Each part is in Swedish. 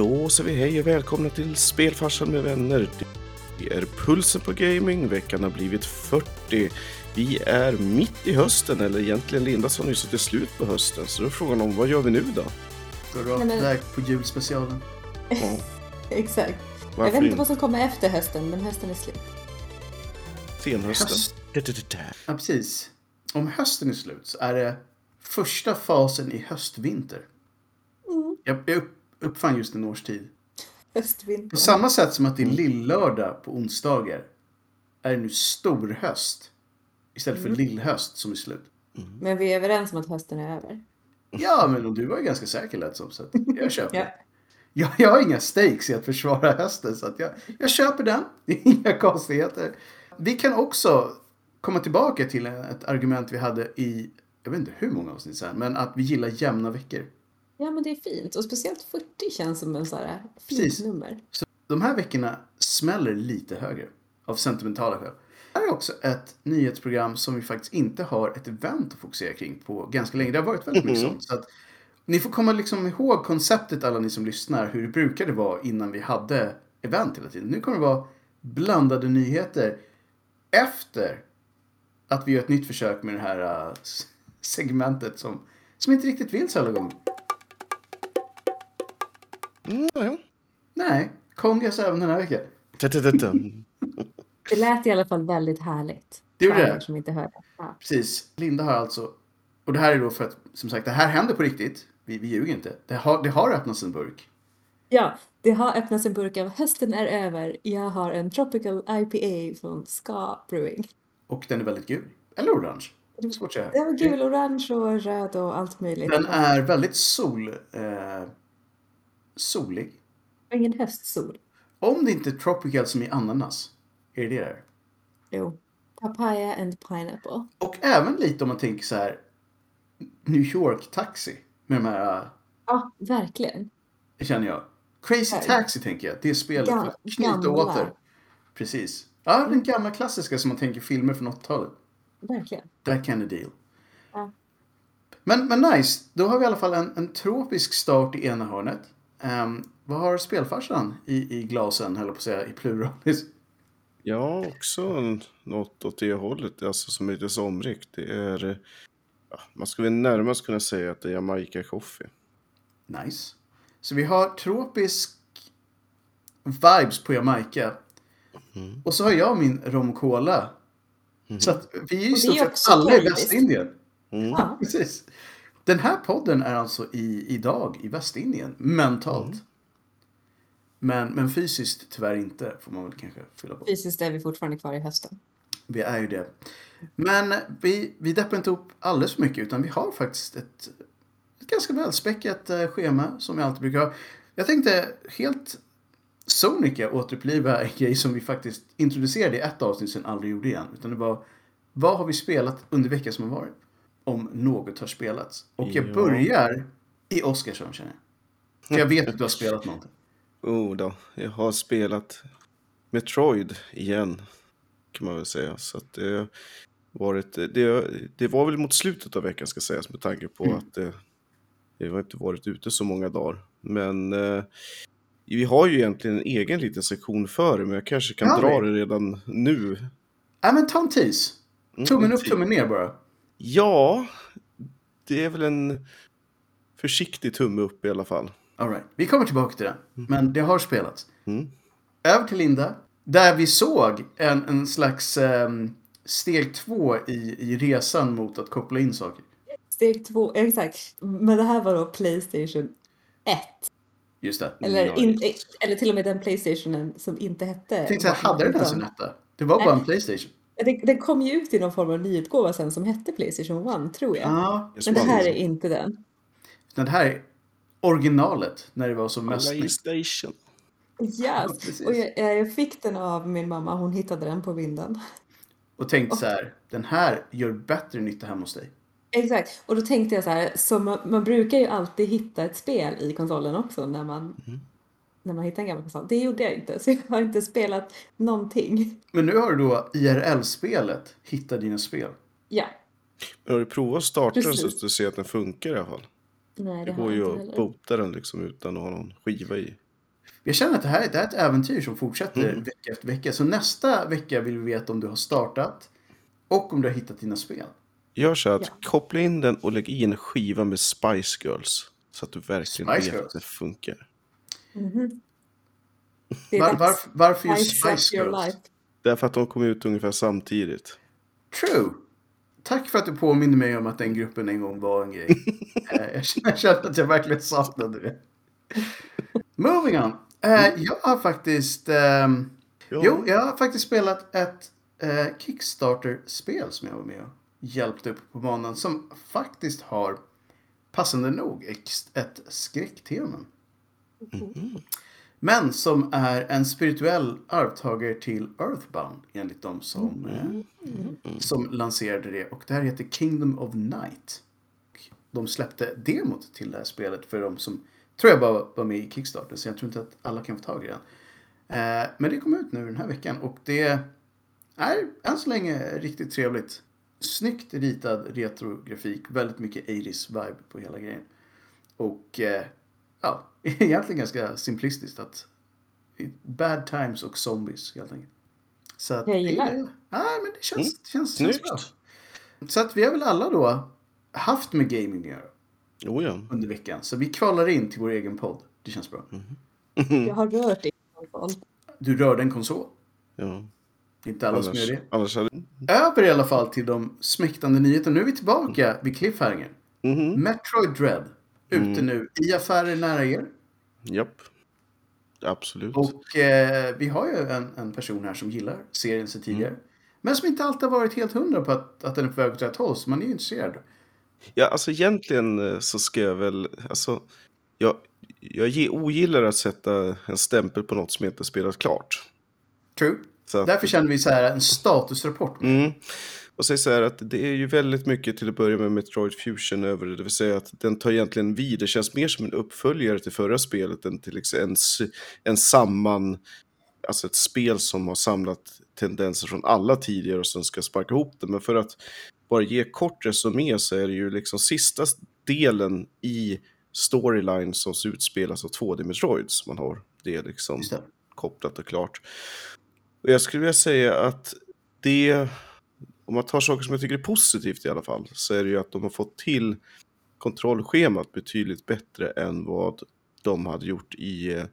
Då säger vi hej och välkomna till Spelfarsan med vänner. Det är Pulsen på Gaming, veckan har blivit 40. Vi är mitt i hösten, eller egentligen Linda sa nyss att det är slut på hösten. Så då är frågan om vad gör vi nu då? Går rakt Nej, men- väg på julspecialen. Ja, Exakt. Jag varför vet inte vad som kommer efter hösten, men hösten är slut. Senhösten. Höst. Da, da, da, da. Ja, precis. Om hösten är slut så är det första fasen i höstvinter. Mm. Jag, jag uppfann just en årstid. Höstvinter. På samma sätt som att det är lillördag på onsdagar är det nu storhöst istället för Mm. lillhöst som är slut. Men vi är överens om att hösten är över. Ja, men du var ju ganska säker lät som, så att jag köper. Ja. jag, jag har inga stakes i att försvara hösten, så att jag, jag köper den. Det är inga konstigheter. Vi kan också komma tillbaka till ett argument vi hade i, jag vet inte hur många avsnitt sen, men att vi gillar jämna veckor. Ja, men det är fint. Och speciellt 40 känns som en sån här fint Precis. nummer. Så de här veckorna smäller lite högre av sentimentala skäl. Det här är också ett nyhetsprogram som vi faktiskt inte har ett event att fokusera kring på ganska länge. Det har varit väldigt mycket sånt. Så att ni får komma liksom ihåg konceptet alla ni som lyssnar, hur det brukade vara innan vi hade event hela tiden. Nu kommer det vara blandade nyheter efter att vi gör ett nytt försök med det här äh, segmentet som, som inte riktigt vill så alla gånger. Mm, ja, ja. Nej, kongas även den här veckan. Det lät i alla fall väldigt härligt. Det gjorde det. som inte hörde. Ja. Precis. Linda har alltså, och det här är då för att, som sagt, det här händer på riktigt. Vi, vi ljuger inte. Det har, det har öppnats en burk. ja, det har öppnats en burk av Hösten är över. Jag har en Tropical IPA från Ska Brewing. Och den är väldigt gul. Eller orange. Det är svårt att säga. Den var gul, orange och röd och allt möjligt. Den är väldigt sol, eh, solig. Ingen höstsol. Om det inte är tropical som i ananas. Är det det där? Jo. Papaya and pineapple. Och även lite om man tänker så här. New York Taxi. Med de här, Ja, verkligen. eh, känner jag. Crazy Här. Taxi tänker jag. Det är spelet. Gam- för att knyta åter. Precis. Ja, den gamla klassiska som man tänker filmer från 80-talet. Verkligen. That kind of deal. Ja. Men, men nice, då har vi i alla fall en, en tropisk start i ena hörnet. Um, vad har spelfarsan i, i glasen, höll på att säga, i pluralis? Ja, också något åt det hållet, alltså som är lite somrigt. Det är, ja, man skulle närmast kunna säga att det är Jamaica Coffee. Nice. Så vi har tropisk vibes på Jamaica. Mm. Och så har jag min rom cola. Så att vi är ju i Och det är stort sett alla i. Västindien. Mm. Ja. Precis. Den här podden är alltså i, idag i Västindien, mentalt. Mm. Men, men fysiskt tyvärr inte, får man väl kanske fylla på. Fysiskt är vi fortfarande kvar i hösten. Vi är ju det. Men vi, vi deppar inte upp alldeles för mycket utan vi har faktiskt ett, ett ganska välspäckat eh, schema som vi alltid brukar ha. Jag tänkte helt sonika återuppliva en grej som vi faktiskt introducerade i ett avsnitt sen aldrig gjorde igen. Utan det var vad har vi spelat under veckan som har varit? Om något har spelats. Och jag Ja. börjar i Oskarsson känner jag. För jag vet att du har spelat någonting. Oh då, jag har spelat Metroid igen, kan man väl säga. Så att det, har varit, det, det var väl mot slutet av veckan ska sägas med tanke på Mm. att det, det har inte varit ute så många dagar. Men eh, vi har ju egentligen en egen liten sektion för det, men jag kanske kan Har dra vi? det redan nu. Ja men ta en tease. Mm, Tummen en upp, tummen ner bara. Ja, det är väl en försiktig tumme upp i alla fall. All right. Vi kommer tillbaka till det. Men det har spelats. Mm. Över till Linda. Där vi såg en, en slags ehm, steg två i, i resan mot att koppla in saker. Steg två, exakt. Men det här var då Playstation 1. Just det. Eller, Ja, in, eller till och med den Playstationen som inte hette... Jag tänkte hade den ens en etta? Det var bara en Playstation. Den, den kom ju ut i någon form av nyutgåva sen som hette Playstation 1, tror jag. Ja. Men det här är inte den. Men det här är originalet när det var som mest. Playstation. Yes. precis. Och jag, jag fick den av min mamma, hon hittade den på vinden. Och tänkte så här, den här gör bättre nytta hemma hos dig. Exakt, och då tänkte jag så här, så man, man brukar ju alltid hitta ett spel i konsolen också när man, när man hittar en gammal konsol. Det gjorde jag inte, så jag har inte spelat någonting. Men nu har du då IRL-spelet, Hitta dina spel. Ja, Men har du provat att starta den så att du ser att den funkar i alla fall? nej det, Det har går jag ju inte att heller. bota den liksom utan att ha någon skiva i. Jag känner att det här, det här är ett äventyr som fortsätter Mm. vecka efter vecka. Så nästa vecka vill vi veta om du har startat och om du har hittat dina spel. Gör så att Ja. koppla in den och lägg i en skiva med Spice Girls. Så att du verkligen Spice vet Girls? att det funkar. Det är Var, dags. varför, just Spice Girls? Därför att de kom ut ungefär samtidigt. True. Tack för att du påminner mig om att den gruppen en gång var en grej. Eh, jag känner- att jag verkligen saknade det. Moving on. Eh, jag har faktiskt... ehm, Ja. Jo, jag har faktiskt spelat ett eh, Kickstarter-spel som jag var med och hjälpte upp på banan. Som faktiskt har, passande nog, ett skräcktema. Men som är en spirituell arvtagare till Earthbound enligt de som, eh, som lanserade det. Och det här heter Kingdom of Night. De släppte demot till det här spelet för de som tror jag bara var med i Kickstarter. Så jag tror inte att alla kan få tag i den. Eh, men det kom ut nu den här veckan och det är än så länge riktigt trevligt. Snyggt ritad retrografik, väldigt mycket 80s vibe på hela grejen. Och eh, ja, egentligen ganska simplistiskt att bad times och zombies helt enkelt. Så att Jag gillar det. Ja, men det känns, Mm. det känns, känns bra. Så att vi har väl alla då haft med gaming att göra Jo, ja. under veckan. Så vi kvalar in till vår egen podd. Det känns bra. Jag har rört i konsol. Du rörde en konsol. ja. Inte alla som Annars, gör det. annars hade... Över i alla fall till de smäktande nyheterna. Nu är vi tillbaka vid cliffhanger. Mhm. Metroid Dread. Ute Mm. nu i affärer nära er. Japp. Absolut. Och eh, vi har ju en, en person här som gillar serien sedan tidigare. Men som inte alltid har varit helt hundra på att, att den är på väg åt rätt håll. Så man är ju intresserad. Ja, alltså egentligen eh, så ska jag väl, alltså, jag, jag ogillar att sätta en stämpel på något som inte spelat klart. True. Så Därför känner vi så här en statusrapport. mm, och säga så här att det är ju väldigt mycket till att börja med Metroid Fusion över det, det vill säga att den tar egentligen vid, det känns mer som en uppföljare till förra spelet än till exempel en, en samman, alltså ett spel som har samlat tendenser från alla tidigare och sen ska sparka ihop det. Men för att bara ge kort resumé så är det ju liksom sista delen i storyline som utspelas av 2D Metroids man har. Det är liksom det. kopplat och klart. Och jag skulle vilja säga att det, om man tar saker som jag tycker är positivt i alla fall, så är det ju att de har fått till kontrollschemat betydligt bättre än vad de hade gjort i eh,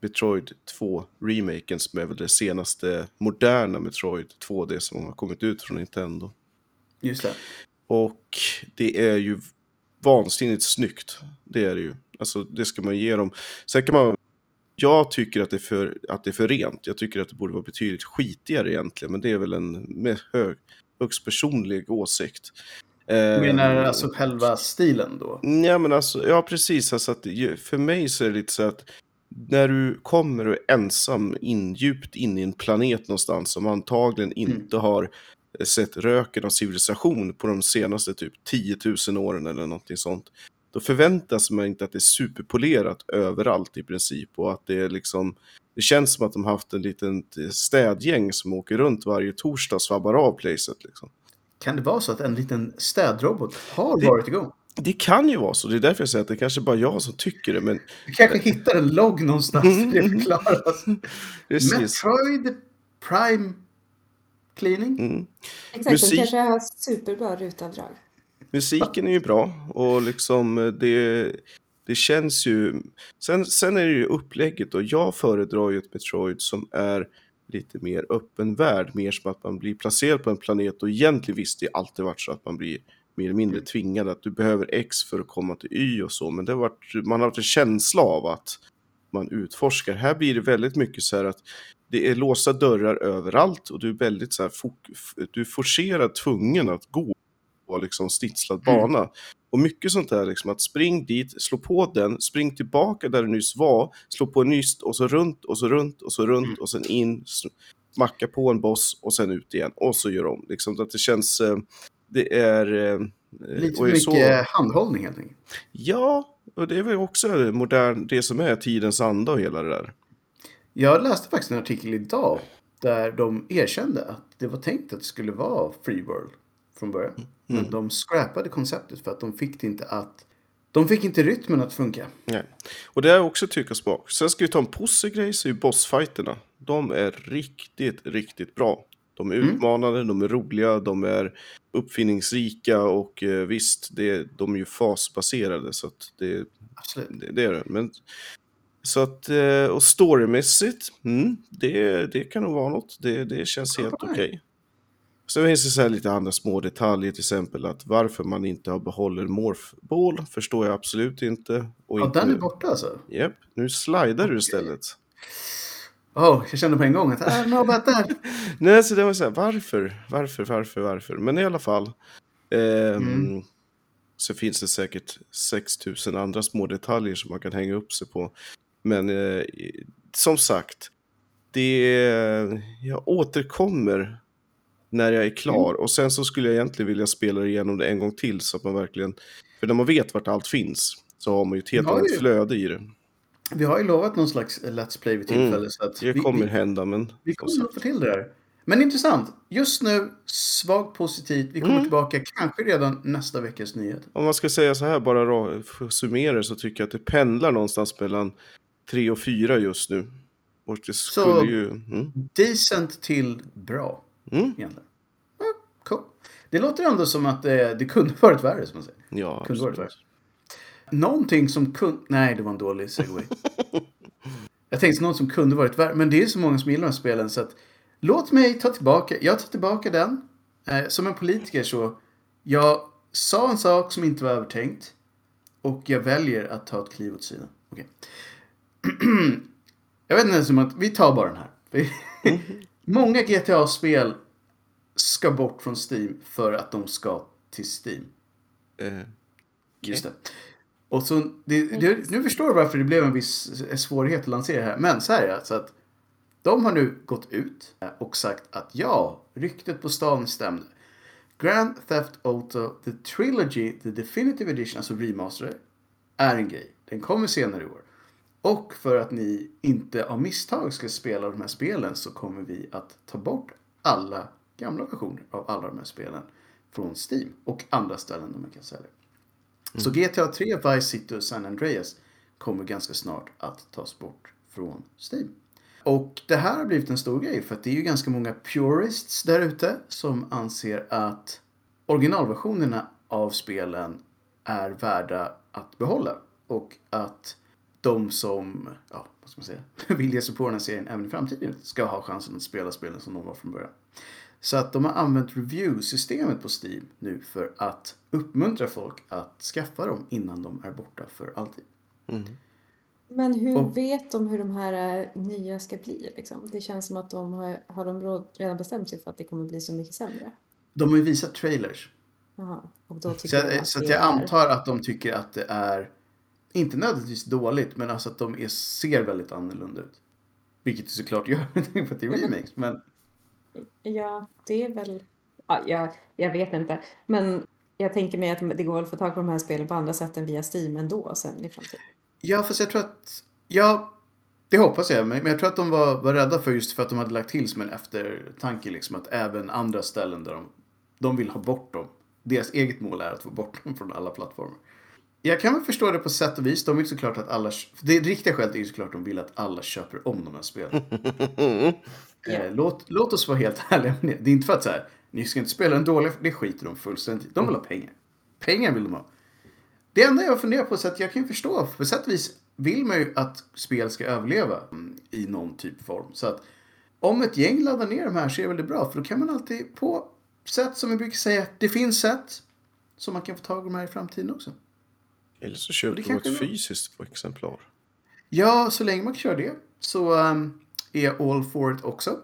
Metroid 2-remaken som är väl det senaste moderna Metroid 2D som har kommit ut från Nintendo. Just det. Och det är ju vansinnigt snyggt. Det är det ju. Alltså det ska man ge dem. Sen kan man... Jag tycker att det, är för, att det är för rent. Jag tycker att det borde vara betydligt skitigare egentligen. Men det är väl en med hög, högst personlig åsikt. Du Eh, menar alltså själva stilen då? Ja, men alltså, ja precis. Alltså att, för mig så är det lite så att när du kommer och är ensam in, djupt in i en planet någonstans som antagligen inte har sett röken av civilisation på de senaste typ 10 000 åren eller någonting sånt. Då förväntas man inte att det är superpolerat överallt i princip och att det är liksom det känns som att de haft en liten städgäng som åker runt varje torsdag och svabbar av placet. Liksom. Kan det vara så att en liten städrobot har Det- varit igång? Det kan ju vara så, det är därför jag säger att det kanske bara jag som tycker det, men Du kanske hittar en logg någonstans det förklaras. Metroid Prime Cleaning? Mm. Exakt, Musik- de kanske har superbra rutavdrag. Musiken är ju bra och liksom eh, det, det känns ju... Sen, sen är det ju upplägget och jag föredrar ju ett Metroid som är lite mer öppen värld, mer som att man blir placerad på en planet och egentligen visst det har alltid varit så att man blir mer eller mindre tvingad att du behöver X för att komma till Y och så, men det har varit, man har haft en känsla av att man utforskar. Här blir det väldigt mycket så här att det är låsta dörrar överallt och du är väldigt så här, du är forcerad tvungen att gå på liksom stitslad bana. Och mycket sånt där, liksom att spring dit, slå på den, spring tillbaka där du nyss var, slå på en ny st- och så runt och så runt och så runt Mm. och sen in, macka på en boss och sen ut igen och så gör om. Liksom att det känns, eh, det är... eh, Lite och för är så- mycket handhållning helt enkelt. Ja, och det är väl också modern, det som är tidens anda och hela det där. Jag läste faktiskt en artikel idag där de erkände att det var tänkt att det skulle vara Free World från början. Men de scrappade konceptet för att de fick det inte att... De fick inte rytmen att funka. Nej. Och det är också tycka smak. Sen ska vi ta en positiv grej så är ju bossfighterna. De är riktigt, riktigt bra. De är Mm. utmanande, de är roliga, de är uppfinningsrika och eh, visst, det, de är ju fasbaserade så att det, det, det är det. Men, så att, eh, och storymässigt, mm, det, det kan nog vara något. Det, det känns helt okej. Sen finns det så här lite andra små detaljer, till exempel att varför man inte har behåller morphball förstår jag absolut inte. Och Ja, inte den är borta alltså. Japp, nu slidar du istället. Oh, jag kände på en gång att I don't know about that. Nej, så det var så här, varför, varför, varför, varför? Men i alla fall. ehm, Mm. Så finns det säkert 6000 andra små detaljer som man kan hänga upp sig på. Men eh, som sagt, det, jag återkommer när jag är klar. Och sen så skulle jag egentligen vilja spela igenom det en gång till så att man verkligen... För när man vet vart allt finns så har man ju ett helt annat ju. flöde i det. Vi har ju lovat någon slags Let's Play vid tillfälle. Mm. Så att Det vi, kommer vi, hända, men... vi kommer nog få till det där. Men intressant. Just nu, svagt positivt. Vi kommer Mm. tillbaka kanske redan nästa veckas nyhet. Om man ska säga så här, bara att summera så tycker jag att det pendlar någonstans mellan 3 och 4 just nu. Och det skulle Så- ju... Mm, Decent till bra, mm, egentligen. Ja, cool. Det låter ändå som att det, det kunde varit värre, som man säger. ja, Kunde varit absolut. Någonting som kunde... Nej, det var en dålig segway. jag tänkte något som kunde varit värre. Men det är så många som gillar de här spelen så att... Låt mig ta tillbaka... Jag tar tillbaka den. Eh, som en politiker så... Jag sa en sak som inte var övertänkt. Och jag väljer att ta ett kliv åt sidan. Okej. jag vet inte ens om att... Vi tar bara den här. Många GTA-spel ska bort från Steam för att de ska till Steam. Eh, Just det. Och så, det, det, nu förstår du varför det blev en viss svårighet att lansera här. Men så här är det. Så att de har nu gått ut och sagt att ja, ryktet på stan stämde. Grand Theft Auto The Trilogy, The Definitive Edition, alltså remastered, är en grej. Den kommer senare i år. Och för att ni inte av misstag ska spela de här spelen så kommer vi att ta bort alla gamla versioner av alla de här spelen från Steam och andra ställen där man kan sälja. Så GTA 3, Vice City och San Andreas kommer ganska snart att tas bort från Steam. Och det här har blivit en stor grej för att det är ju ganska många purists där ute som anser att originalversionerna av spelen är värda att behålla. Och att de som, ja, vad ska man säga, vill ge sig på den här serien även i framtiden ska ha chansen att spela spelen som de var från början. Så att de har använt review-systemet på Steam nu för att uppmuntra folk att skaffa dem innan de är borta för alltid. Men hur Och- vet de hur de här eh, nya ska bli? Liksom? Det känns som att de har, har de redan bestämt sig för att det kommer bli så mycket sämre. De har ju visat trailers. Jaha. Och då tycker Så, de jag, att så att jag är- antar att de tycker att det är, inte nödvändigtvis dåligt, men alltså att de är, ser väldigt annorlunda ut. Vilket det såklart gör med tanke på att det är remakes. Men Ja, det är väl... Ja, jag, jag vet inte. Men jag tänker mig att det går att få tag på de här spelen på andra sätt än via Steam ändå sen i framtiden. ja, fast jag tror att, ja, det hoppas jag. Men men jag tror att de var, var rädda för just för att de hade lagt till som en eftertanke liksom att även andra ställen där de, de vill ha bort dem. Deras eget mål är att få bort dem från alla plattformar. Jag kan väl förstå det på sätt och vis. De vill såklart att alla... Det riktiga skälet är ju såklart att de vill att alla köper om de här spelen. Eh, låt, låt oss vara helt ärliga med det. Är inte för att så här, ni ska inte spela en dålig, det skiter de fullständigt. De vill ha pengar. Pengar vill de ha. Det enda jag funderar på, så att jag kan förstå, på sätt och vis vill man ju att spel ska överleva mm, i någon typ form. Så att om ett gäng laddar ner de här så är väl det bra, för då kan man alltid på sätt som vi brukar säga, det finns sätt som man kan få tag i de här i framtiden också. Eller så köper det de ett fysiskt exemplar. Ja, så länge man kör det så um, är all for it också.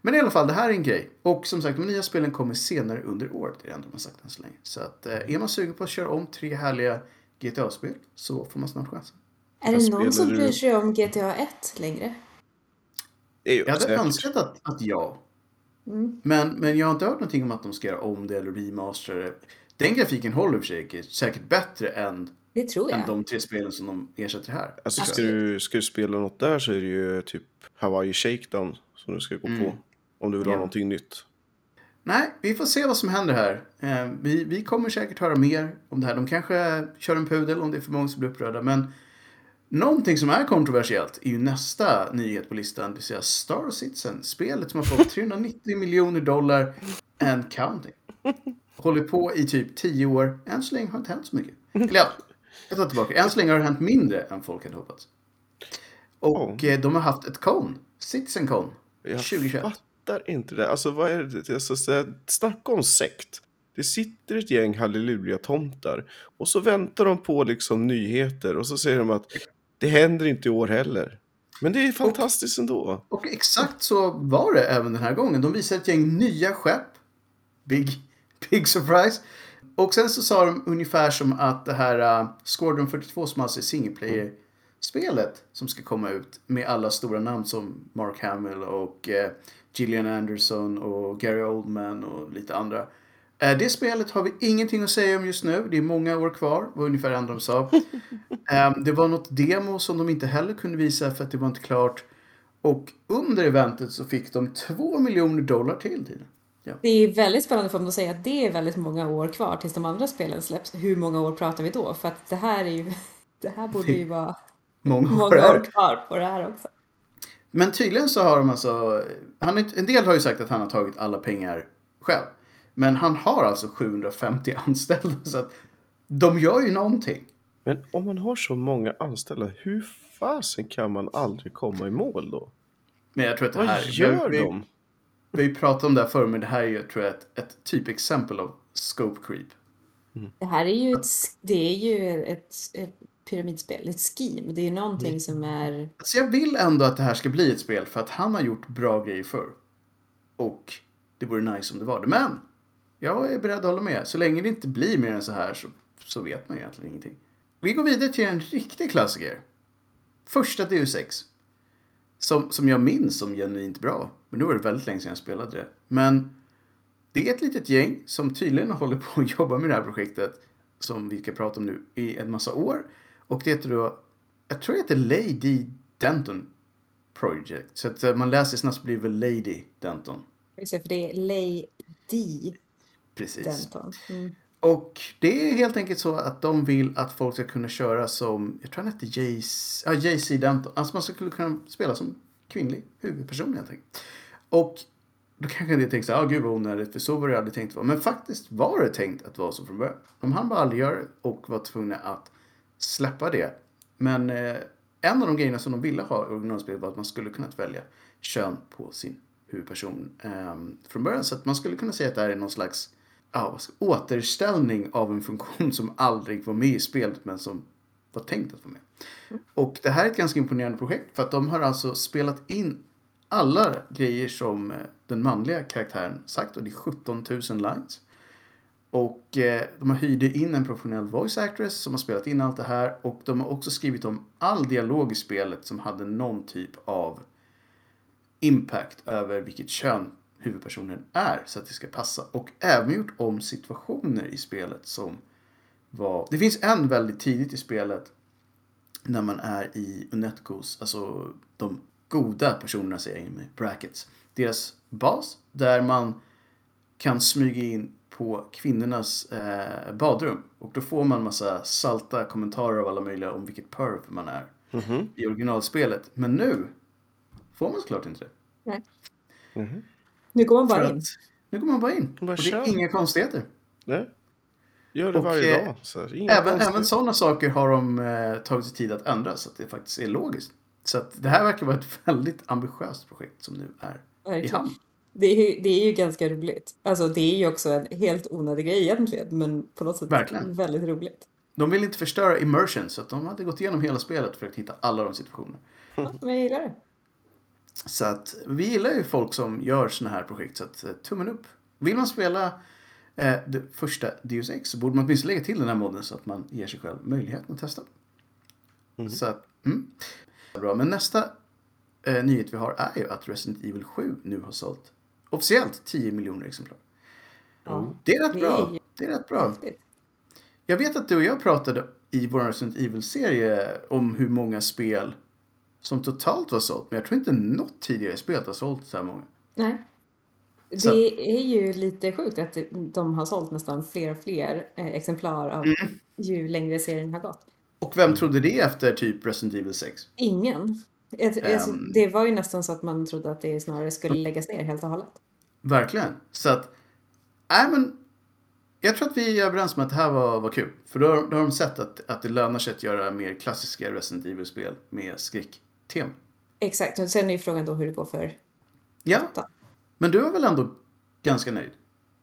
Men i alla fall, det här är en grej. Och som sagt, de nya spelen kommer senare under året. Det är det enda har sagt än så länge. Så att, eh, är man sugen på att köra om tre härliga GTA-spel så får man snart chansen. Är det någon som du? bryr sig om GTA 1 längre? Jag hade säkert. önskat att, att ja. Mm. Men, men jag har inte hört någonting om att de ska göra om det eller remastera det. Den grafiken håller för sig säkert bättre än, Det tror än jag. de tre spelen som de ersätter här. Alltså, ska, du, ska du spela något där så är det ju typ Hawaii Shakedown som du ska gå på. Om du vill ha Ja. någonting nytt. nej, vi får se vad som händer här. Eh, vi, vi kommer säkert höra mer om det här. De kanske kör en pudel om det är för många som blir upprörda. Men någonting som är kontroversiellt är ju nästa nyhet på listan. Det vill säga Star Citizen. Spelet som har fått 390 miljoner dollar and counting. Håller på i typ 10 år. Än så länge har det inte hänt så mycket. Eller ja, jag tar tillbaka. Än så länge har det hänt mindre än folk hade hoppats. Och eh, de har haft ett kon. Citizen Con. Jag 2021. fattar inte det. Alltså vad är det? Alltså, snacka om sekt. Det sitter ett gäng halleluja-tomtar och så väntar de på liksom nyheter och så säger de att det händer inte i år heller. Men det är fantastiskt ändå. Och exakt så var det även den här gången. De visade ett gäng nya skepp. Big, big surprise. Och sen så sa de ungefär som att det här uh, Squadron 42 som alltså är single player-spelet som ska komma ut med alla stora namn som Mark Hamill och uh, Gillian Anderson och Gary Oldman och lite andra. Uh, det spelet har vi ingenting att säga om just nu. Det är många år kvar, var ungefär det de sa. Um, det var något demo som de inte heller kunde visa för att det var inte klart. Och under eventet så fick de 2 miljoner dollar till tiden. Ja. Det är väldigt spännande för dem att säga att det är väldigt många år kvar tills de andra spelen släpps. Hur många år pratar vi då? För att det här är ju, det här borde ju vara Många år många år kvar på det här också. Men tydligen så har de alltså, han, en del har ju sagt att han har tagit alla pengar själv. Men han har alltså 750 anställda så att de gör ju någonting. Men om man har så många anställda, hur fasen kan man aldrig komma i mål då? Men jag tror att det Vad här... gör vi, de? Vi, pratade om det här förr men det här är ju tror jag ett, ett typexempel av scope creep. Det här är ju ett, det är ju ett, ett pyramidspel, ett scheme. Det är någonting som är... Så jag vill ändå att det här ska bli ett spel för att han har gjort bra grejer förr. Och det vore nice om det var det. Men jag är beredd att hålla med. Så länge det inte blir mer än så här så, så vet man egentligen ingenting. Vi går vidare till en riktig klassiker. Första Deus Ex. Som, som jag minns som genuint bra. Men nu var det väldigt länge sedan jag spelade det. Men det är ett litet gäng som tydligen håller på att jobba med det här projektet. Som vi ska prata om nu i en massa år. Och det heter då, jag tror det heter Lady Denton Project. Så att eh, man läser snabbt så blir det väl Lady Denton. För det är Lady Precis. Denton. Mm. Och det är helt enkelt så att de vill att folk ska kunna köra som, jag tror han hette JC, ja, JC Denton. Alltså man skulle kunna spela som kvinnlig huvudperson helt enkelt. Och då kanske ni tänker så här, ah, gud vad onödigt, för så var det aldrig tänkt att vara. Men faktiskt var det tänkt att vara så från början. De hann bara aldrig göra det och var tvungna att släppa det. Men eh, en av de grejerna som de ville ha i originalspelet var att man skulle kunna välja kön på sin huvudperson eh, från början. Så att man skulle kunna säga att det här är någon slags ah, vad ska- återställning av en funktion som aldrig var med i spelet men som var tänkt att vara med. Och det här är ett ganska imponerande projekt för att de har alltså spelat in alla grejer som eh, den manliga karaktären sagt och det är 17 000 lines. Och eh, de har hyrde in en professionell voice actress som har spelat in allt det här och de har också skrivit om all dialog i spelet som hade någon typ av impact över vilket kön huvudpersonen är så att det ska passa. Och även gjort om situationer i spelet som var... Det finns en väldigt tidigt i spelet när man är i Unetcos, alltså de goda personerna säger jag in med brackets. Deras bas där man kan smyga in på kvinnornas eh, badrum. Och då får man massa salta kommentarer av alla möjliga om vilket perv man är Mhm. i originalspelet. Men nu får man såklart inte det. Nej. Mhm. Nu går man För bara in. att nu går man bara in. Bara och det är inga konstigheter. Nej. Gör det Och, varje eh, dag. Så Även, även sådana saker har de eh, tagit sig tid att ändra så att det faktiskt är logiskt. Så att det här verkar vara ett väldigt ambitiöst projekt som nu är i Verkligen. hamn. Det är, ju, det är ju ganska roligt. Alltså det är ju också en helt onödig grej egentligen, men på något sätt Verkligen. väldigt roligt. De vill inte förstöra immersion så att de hade gått igenom hela spelet för att hitta alla de situationerna. Ja, men jag gillar det. Så att vi gillar ju folk som gör såna här projekt så att eh, tummen upp. Vill man spela eh, det första Deus Ex så borde man åtminstone lägga till den här modden så att man ger sig själv möjligheten att testa. Så att, mm. Bra, men nästa eh, nyhet vi har är ju att Resident Evil 7 nu har sålt officiellt 10 miljoner exemplar. Ja. Det är rätt bra. Det är rätt bra. Jag vet att du och jag pratade i vår Resident Evil-serie om hur många spel som totalt var sålt. Men jag tror inte något tidigare spel har sålt så här många. Nej. Så- Det är ju lite sjukt att de har sålt nästan fler och fler eh, exemplar av Mm. ju längre serien har gått. Och vem trodde det efter typ Resident Evil 6? Ingen. Alltså, Ehm. Det var ju nästan så att man trodde att det snarare skulle läggas ner helt och hållet. Verkligen. Så att, nej men. Jag tror att vi är överens om att det här var, var kul. För då, har- då har de sett att, att det lönar sig att göra mer klassiska Resident Evil-spel med skräcktema. Exakt, och sen är ju frågan då hur det går för Ja, åtta. Men du var väl ändå ganska nöjd?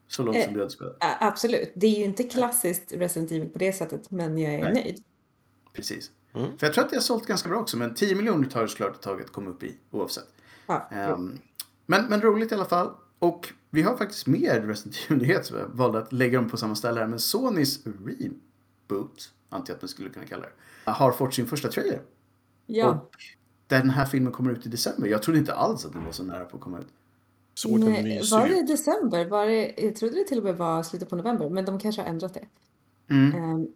Så långt Eh. som du. Ja, absolut. Det är ju inte klassiskt Resident Evil på det sättet, men jag är Nej. nöjd. Precis. Mm. För jag tror att det har sålt ganska bra också. Men 10 miljoner tar det såklart ett tag att komma upp i oavsett. Ja. Ehm, men, men roligt i alla fall. Och vi har faktiskt mer Resident Evil-nyheter så jag valde att lägga dem på samma ställe här. Men Sonys reboot, antar jag att man skulle kunna kalla det, har fått sin första trailer. ja. Och den här filmen kommer ut i december. Jag trodde inte alls att den var så nära på att komma ut. Den Nej, mysig var det ut? december? Var det, jag trodde det till och med var slutet på november, men de kanske har ändrat det. Mm. Ehm,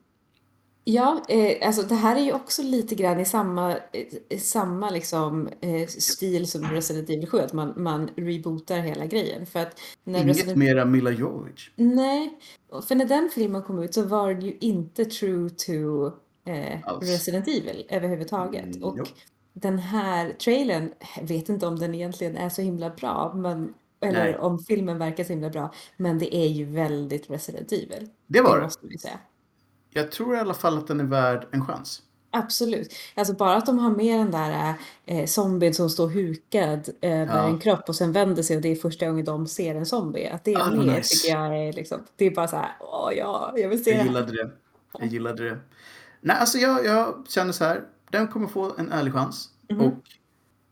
ja, eh, alltså det här är ju också lite grann i samma, eh, samma liksom, eh, stil som Resident Evil 7, att man, man rebootar hela grejen. För att när Inget Resident... mera Mila Jovovich. Nej, för när den filmen kom ut så var den ju inte true to eh. Resident Evil överhuvudtaget. Mm, och jo. Den här trailern, jag vet inte om den egentligen är så himla bra, men, eller Nej. om filmen verkar så himla bra, men det är ju väldigt Resident Evil. Det var det. måste vi säga. Jag tror i alla fall att den är värd en chans. Absolut. Alltså bara att de har med den där eh, zombien som står hukad över Ja. en kropp och sen vänder sig och det är första gången de ser en zombie. Att det är Ah, med nice. tycker jag är liksom, det är bara så här, åh ja, jag vill se det Jag gillade det. Jag gillade det. Nej, alltså jag, jag känner så här. Den kommer få en ärlig chans. Mhm. Och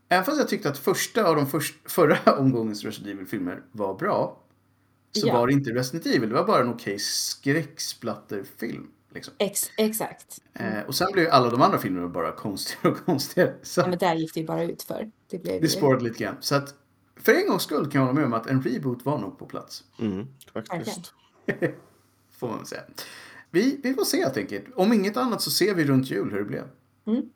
även fast jag tyckte att första av de först, förra omgångens Resident Evil-filmer var bra. Så Ja. var det inte Resident Evil. Det var bara en okej skräcksplatterfilm. Liksom. Ex exakt. Eh, och sen blev ju alla de andra filmerna bara konstigare och konstigare. Så Ja, men där gick det ju bara ut för. Det blev det spårade lite grann. Så att för en gångs skull kan jag hålla med om att en reboot var nog på plats. Mm, faktiskt. Får man säga. Vi, vi får se helt enkelt. Om inget annat så ser vi runt jul hur det blev. Mm.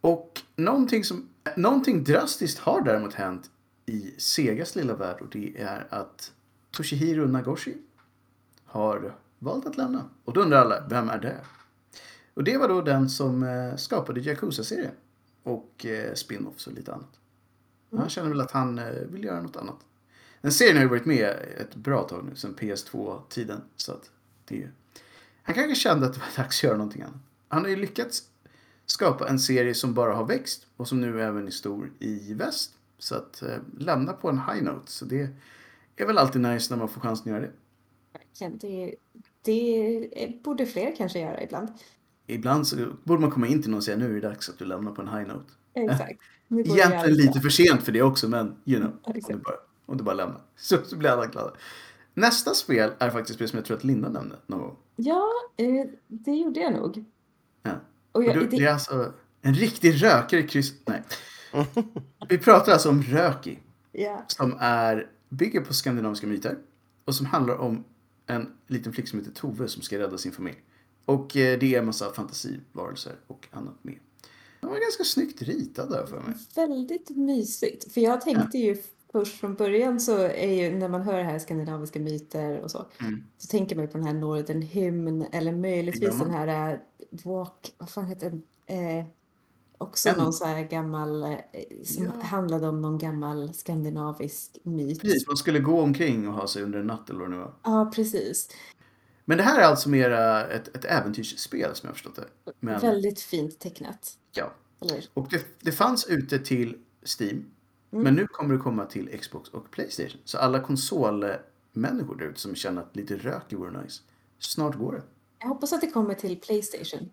Och någonting, som, någonting drastiskt har däremot hänt i Segas lilla värld och det är att Toshihiro Nagoshi har valt att lämna. Och då undrar alla, vem är det? Och det var då den som eh, skapade Yakuza-serien och eh, spin-offs och lite annat. Han känner väl att han eh, vill göra något annat. Den serien har ju varit med ett bra tag nu, sedan PS2-tiden. Så att det, han kanske kände att det var dags att göra någonting annat. Han har ju lyckats skapa en serie som bara har växt och som nu även är stor i väst. Så att eh, lämna på en high note. Så det är väl alltid nice när man får chansen att göra det. Verkligen. Det, det borde fler kanske göra ibland. Ibland så borde man komma in till någon och säga nu är det dags att du lämnar på en high note. Exakt. Egentligen lite för sent för det också, men you know. Om du bara, om du bara lämnar. Så, så blir alla glada. Nästa spel är faktiskt spel som jag tror att Linda nämnde någon gång. Ja, eh, det gjorde jag nog. Ja. Och Och jag, du, det, det är alltså en riktig rökare kryss... Nej. Vi pratar alltså om Röki. ja. Som är, bygger på skandinaviska myter. Och som handlar om en liten flicka som heter Tove som ska rädda sin familj. Och eh, det är en massa fantasivarelser och annat med. Den var ganska snyggt ritad där för mig. Väldigt mysigt. För jag tänkte ju först från början så är ju när man hör det här skandinaviska myter och så. Mm. Så tänker man ju på den här Northern Hymn eller möjligtvis den här eh, Walk, vad fan heter den? Eh, också En- någon så här gammal, eh, som Ja. handlade om någon gammal skandinavisk myt. Precis, man skulle gå omkring och ha sig under en natt eller vad det nu var. Ja, precis. Men det här är alltså mera ett, ett äventyrsspel som jag har förstått det. Men, Väldigt fint tecknat. ja. Eller? Och det, det fanns ute till Steam. Mm. Men nu kommer det komma till Xbox och Playstation. Så alla konsolmänniskor där ute som känner att lite rök vore nice. Snart går det. Jag hoppas att det kommer till Playstation.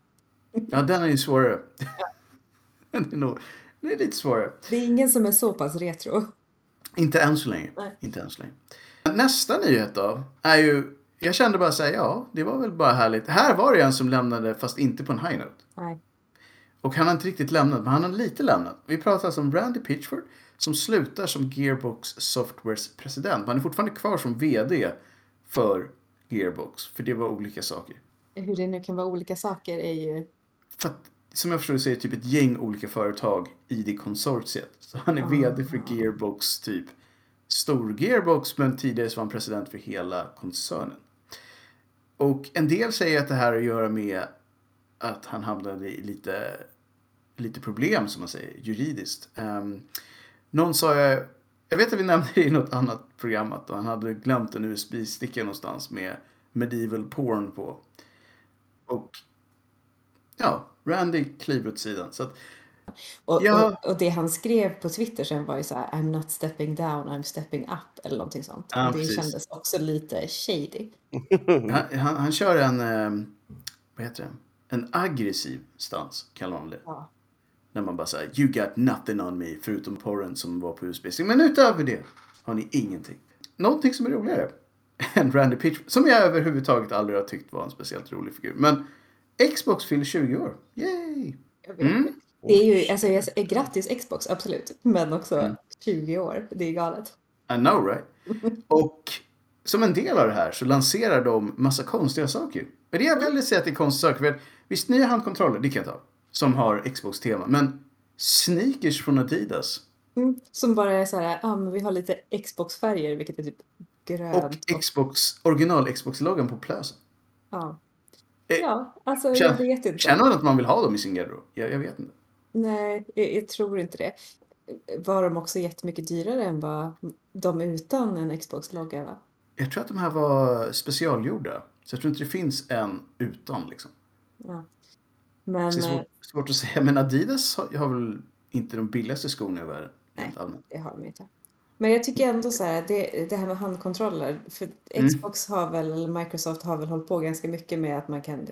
Ja, den är ju svårare. den, är nog, den är lite svårare. Det är ingen som är så pass retro. Inte än så länge. Nej. Inte än så länge. Nästa nyhet då är ju... Jag kände bara säga ja, det var väl bara härligt. Här var det en som lämnade fast inte på en high note. Nej. Och han har inte riktigt lämnat, men han har lite lämnat. Vi pratar alltså om Randy Pitchford som slutar som Gearbox Softwares president. Han är fortfarande kvar som VD för Gearbox, för det var olika saker. Hur det nu kan vara olika saker är ju... För att, som jag förstår det så är det typ ett gäng olika företag i det konsortiet. Så han är Ah. VD för Gearbox typ stor gearbox men tidigare så var han president för hela koncernen. Och en del säger att det här har att göra med att han hamnade i lite, lite problem som man säger juridiskt. Um, någon sa, jag, jag vet att vi nämnde det i något annat program att han hade glömt en USB-sticka någonstans med medieval porn på. Och ja, Randy kliver åt sidan. Så att, Och, Ja. och, och det han skrev på Twitter sen var ju så här I'm not stepping down, I'm stepping up eller någonting sånt. Ja, det precis. kändes också lite shady. han, han, han kör en, um, vad heter det? En aggressiv stans kallar man det. Ja. När man bara säger you got nothing on me förutom porren som var på USB. Men utöver det har ni ingenting. Någonting som är roligare än Randy Pitch som jag överhuvudtaget aldrig har tyckt var en speciellt rolig figur. Men Xbox fyller 20 år. Yay! Jag. Mm. Det är ju, alltså, jag, eh, grattis Xbox, absolut. Men också Mm. 20 år, det är galet. I know right? Och som en del av det här så lanserar de massa konstiga saker. Men det är väldigt säga att det är konstiga saker. För visst, nya handkontroller, det kan jag ta. Som har Xbox-tema. Men sneakers från Adidas. Mm. Som bara är så här, ja men vi har lite Xbox-färger, vilket är typ grönt. Och Xbox, original Xbox-loggan på plösen. ja. Eh, ja, alltså jag känn- vet inte. Känner man att man vill ha dem i sin garderob? Jag, jag vet inte. Nej, jag, jag tror inte det. Var de också jättemycket dyrare än vad de utan en Xbox-logga va? Jag tror att de här var specialgjorda. Så jag tror inte det finns en utan liksom. Ja. Men Så det är eh, svårt, svårt att säga. Men Adidas har, har väl inte de billigaste skorna i världen. Nej. det har de inte. Men jag tycker ändå så här, det, det här med handkontroller. För Mm. Xbox har väl, eller Microsoft har väl hållit på ganska mycket med att man kan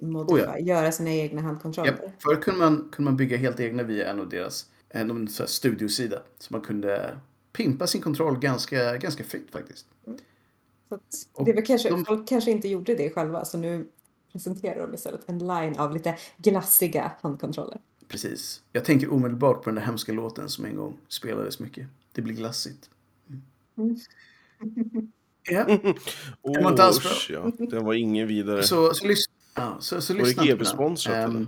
modifiera, Oh göra sina egna handkontroller. Japp. Förr kunde man, kunde man bygga helt egna via en av deras en, så studiosida. Så man kunde pimpa sin kontroll ganska, ganska fritt faktiskt. Så att Och det väl kanske, de- folk kanske inte gjorde det själva, så nu presenterar de istället en line av lite glassiga handkontroller. Precis. Jag tänker omedelbart på den där hemska låten som en gång spelades mycket. Det blir glassigt. Mm. Ja, Oh, var inte alls bra. ja. Den var ingen vidare. så, så, lys- ja, så, så Var det lyssna på den. GB-sponsrat, Ehm, eller?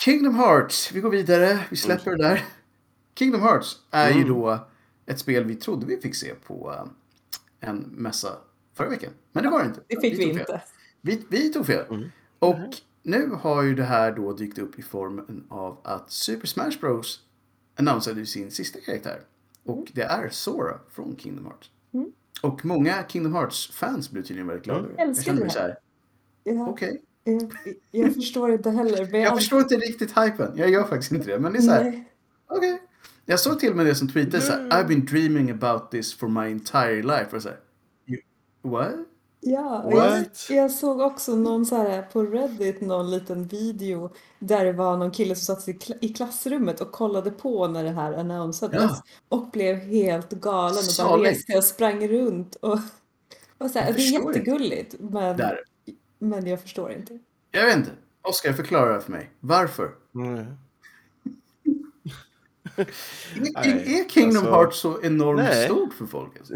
Kingdom Hearts. Vi går vidare. Vi släpper det där. Kingdom Hearts är ju Mm. då ett spel vi trodde vi fick se på eh, en mässa förra veckan. Men det var det inte. Det fick vi fel. inte. Vi, vi tog fel. Mm. Och nu har ju det här då dykt upp i formen av att Super Smash Bros annonserade ju sin sista karaktär. Och det är Sora från Kingdom Hearts. Mm. Och många Kingdom Hearts-fans blev tydligen väldigt glada. Mm. det. Älskar det här. Ja, okej. jag, jag förstår inte heller. Men Jag förstår inte riktigt hypen. Jag gör faktiskt inte det. Men det är så här, okej. Jag såg till och med det som tweetade så här, I've been dreaming about this for my entire life. Och så här, you, what? Ja, och jag, What? jag såg också någon så här på Reddit, någon liten video där det var någon kille som satt sig i kla- i klassrummet och kollade på när det här annonsades Ja. och blev helt galen och bara reste och sprang runt och, och så här, Jag det är förstår inte. jättegulligt men, Där. men jag förstår inte. Jag vet inte. Oskar, förklara det för mig. Varför? Nej. Är, Nej, är Kingdom alltså- Hearts så enormt Nej. stort för folk? Alltså?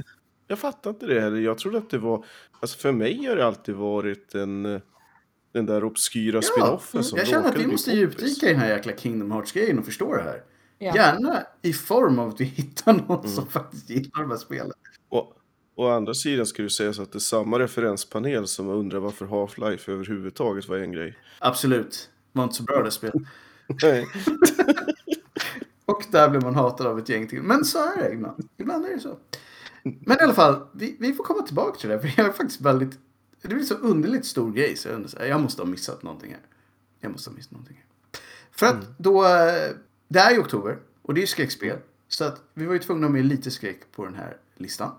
Jag fattar inte det heller. Jag trodde att det var... Alltså för mig har det alltid varit en... Den där obskyra spinoffen som Jag känner att vi måste djupdyka i den här jäkla Kingdom Hearts-grejen och förstå det här. Ja. Gärna i form av att vi hittar någon Mm. som faktiskt gillar de här spelen. Och, å andra sidan ska det sägas att det är samma referenspanel som undrar varför Half-Life överhuvudtaget var en grej. Absolut. Var inte så bra det spelet. Nej. Och där blir man hatad av ett gäng till. Men så är det ibland. Ibland är det så. Men i alla fall, vi, vi får komma tillbaka till det. För jag är faktiskt väldigt... Det blir så underligt stor grej. Så jag, undrar jag måste ha missat någonting här. Jag måste ha missat någonting här. För att då... eh, Det är ju oktober. Och det är ju skräckspel. Så att vi var ju tvungna att ha med lite skräck på den här listan.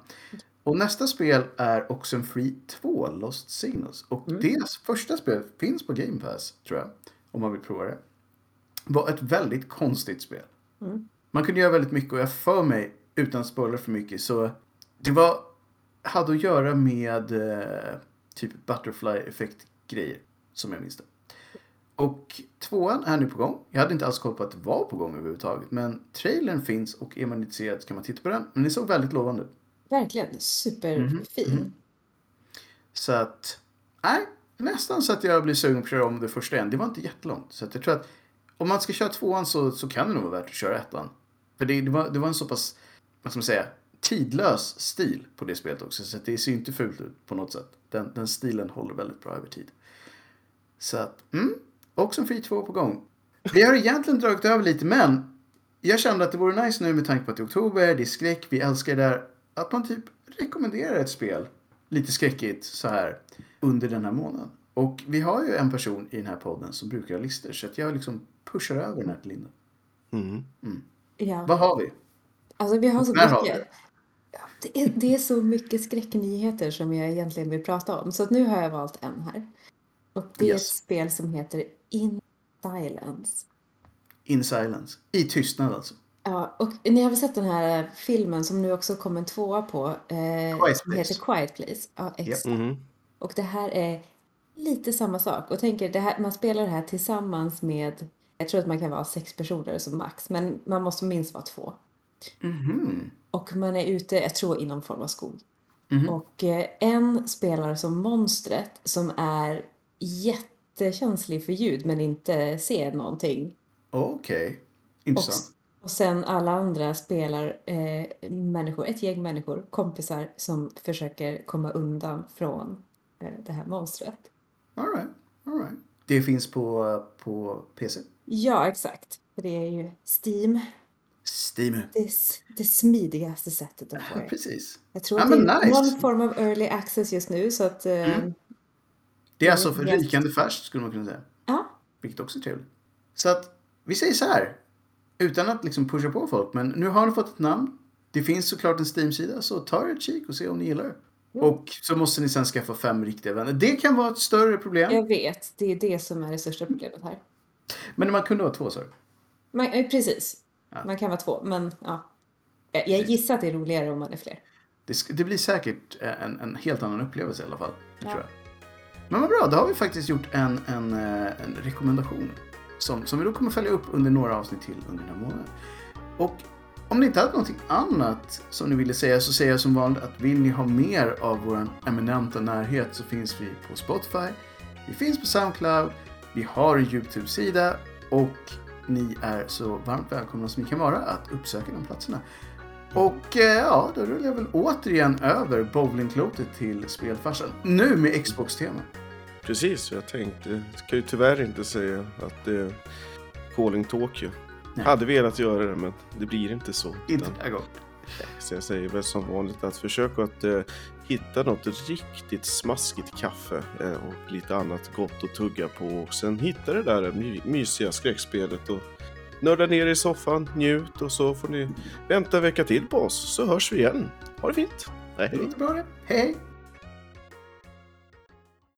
Och nästa spel är också en Free 2, Lost Signals. Och deras första spel finns på Game Pass, tror jag. Om man vill prova det. Var ett väldigt konstigt spel. Man kunde göra väldigt mycket och jag för mig, utan att spoila för mycket, så det var, hade att göra med eh, typ butterfly-effekt-grejer, som jag minns det. Och tvåan är nu på gång. Jag hade inte alls koll på att det var på gång överhuvudtaget. Men trailern finns och är man intresserad så kan man titta på den. Men det såg väldigt lovande ut. Verkligen superfin. Mhm, Så att, nej, nästan så att jag blir sugen på att köra om det första igen. Det var inte jättelångt. Så att jag tror att om man ska köra tvåan så, så kan det nog vara värt att köra ettan. För det, det, var, det var en så pass, vad ska man säga, tidlös stil på det spelet också. Så det ser inte fult ut på något sätt. Den, den stilen håller väldigt bra över tid. Så att, mm, också en Free 2 på gång. Vi har egentligen dragit över lite, men jag kände att det vore nice nu med tanke på att det är oktober, det är skräck, vi älskar det där. Att man typ rekommenderar ett spel, lite skräckigt så här, under den här månaden. Och vi har ju en person i den här podden som brukar ha listor, så att jag liksom pushar över den här till Linda. Mm. Ja. Vad har vi? Alltså vi har så mycket. Det är, det är så mycket skräcknyheter som jag egentligen vill prata om. Så att nu har jag valt en här. Och det är Yes. ett spel som heter In Silence. In Silence. I tystnad alltså. Ja, och ni har väl sett den här filmen som nu också kom en tvåa på. Eh, Quiet som Place. heter Quiet Place. Ja, exakt. Mhm. Och det här är lite samma sak. Och tänker, det här, man spelar det här tillsammans med, jag tror att man kan vara sex personer som max, men man måste minst vara två. Mhm. Och man är ute, jag tror inom form av skog. Mhm. Och eh, en spelar som monstret som är jättekänslig för ljud men inte ser någonting. Okej. Och, Intressant. och sen alla andra spelar eh, människor, ett gäng människor, kompisar som försöker komma undan från eh, det här monstret. All right. All right. Det finns på, på PC. Ja, exakt. Det är ju Steam. Steam. Det, det smidigaste sättet att få Ja, det. precis. Jag tror Ja, att det är nice. någon form av early access just nu så att... Eh, Det är alltså för Yes. rykande färskt skulle man kunna säga. Ja, Vilket också är trevligt. Så att vi säger så här. Utan att liksom pusha på folk. Men nu har ni fått ett namn. Det finns såklart en Steam-sida. Så ta er ett kik och se om ni gillar det. Och så måste ni sen skaffa fem riktiga vänner. Det kan vara ett större problem. jag vet. Det är det som är det största problemet här. Men man kunde vara två så. Man, eh, precis. Ja. Man kan vara två, men ja. Jag, jag gissar att det är roligare om man är fler. Det, det blir säkert eh, en, en helt annan upplevelse i alla fall. Det Ja. tror jag. Men vad bra, då har vi faktiskt gjort en, en, eh, en rekommendation. Som, som vi då kommer följa upp under några avsnitt till under den här månaden. Och om ni inte hade någonting annat som ni ville säga så säger jag som vanligt att vill ni ha mer av vår eminenta närhet så finns vi på Spotify. Vi finns på Soundcloud. Vi har en YouTube-sida och ni är så varmt välkomna som ni kan vara att uppsöka de platserna. Och eh, ja, då rullar jag väl återigen över bowlingklotet till spelfarsan. Nu med Xbox-tema. Precis, jag tänkte. Jag kan ju tyvärr inte säga att det är Calling Tokyo. Nej. Hade velat göra det, men det blir inte så. Inte den här gången. Så jag säger väl som vanligt att försöka att eh, hitta något riktigt smaskigt kaffe eh, och lite annat gott att tugga på. Och sen hitta det där my- mysiga skräckspelet och nörda ner i soffan, njut och så får ni vänta en vecka till på oss så hörs vi igen. Ha det fint! Hej hej!